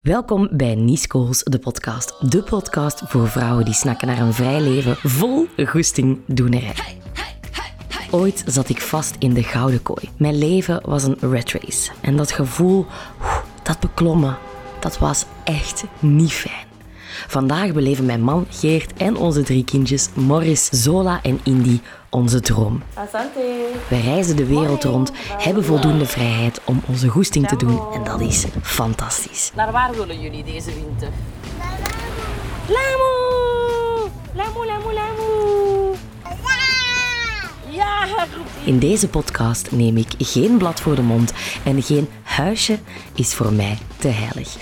Welkom bij Niescools, de podcast. De podcast voor vrouwen die snakken naar een vrij leven vol goesting doenerij. Ooit zat ik vast in de gouden kooi. Mijn leven was een red race. En dat gevoel, dat beklommen, dat was echt niet fijn. Vandaag beleven mijn man Geert en onze drie kindjes Morris, Zola en Indy onze droom. Asante. We reizen de wereld rond, hebben voldoende vrijheid om onze goesting te doen en dat is fantastisch. Naar waar willen jullie deze winter? Lamu! Lamu, lamu, lamu! Ja. In deze podcast neem ik geen blad voor de mond en geen huisje is voor mij te heilig.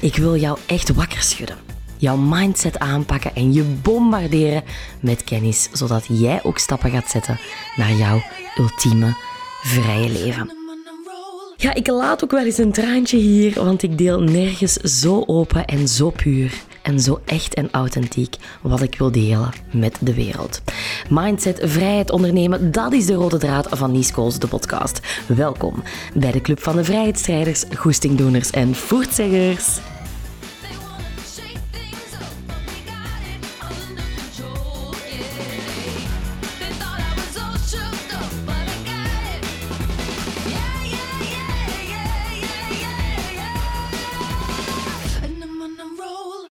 Ik wil jou echt wakker schudden. Jouw mindset aanpakken en je bombarderen met kennis, zodat jij ook stappen gaat zetten naar jouw ultieme vrije leven. Ja, ik laat ook wel eens een traantje hier, want ik deel nergens zo open en zo puur en zo echt en authentiek wat ik wil delen met de wereld. Mindset, vrijheid ondernemen, dat is de rode draad van Niescools, de podcast. Welkom bij de Club van de Vrijheidsstrijders, Goestingdoeners en Voertzeggers.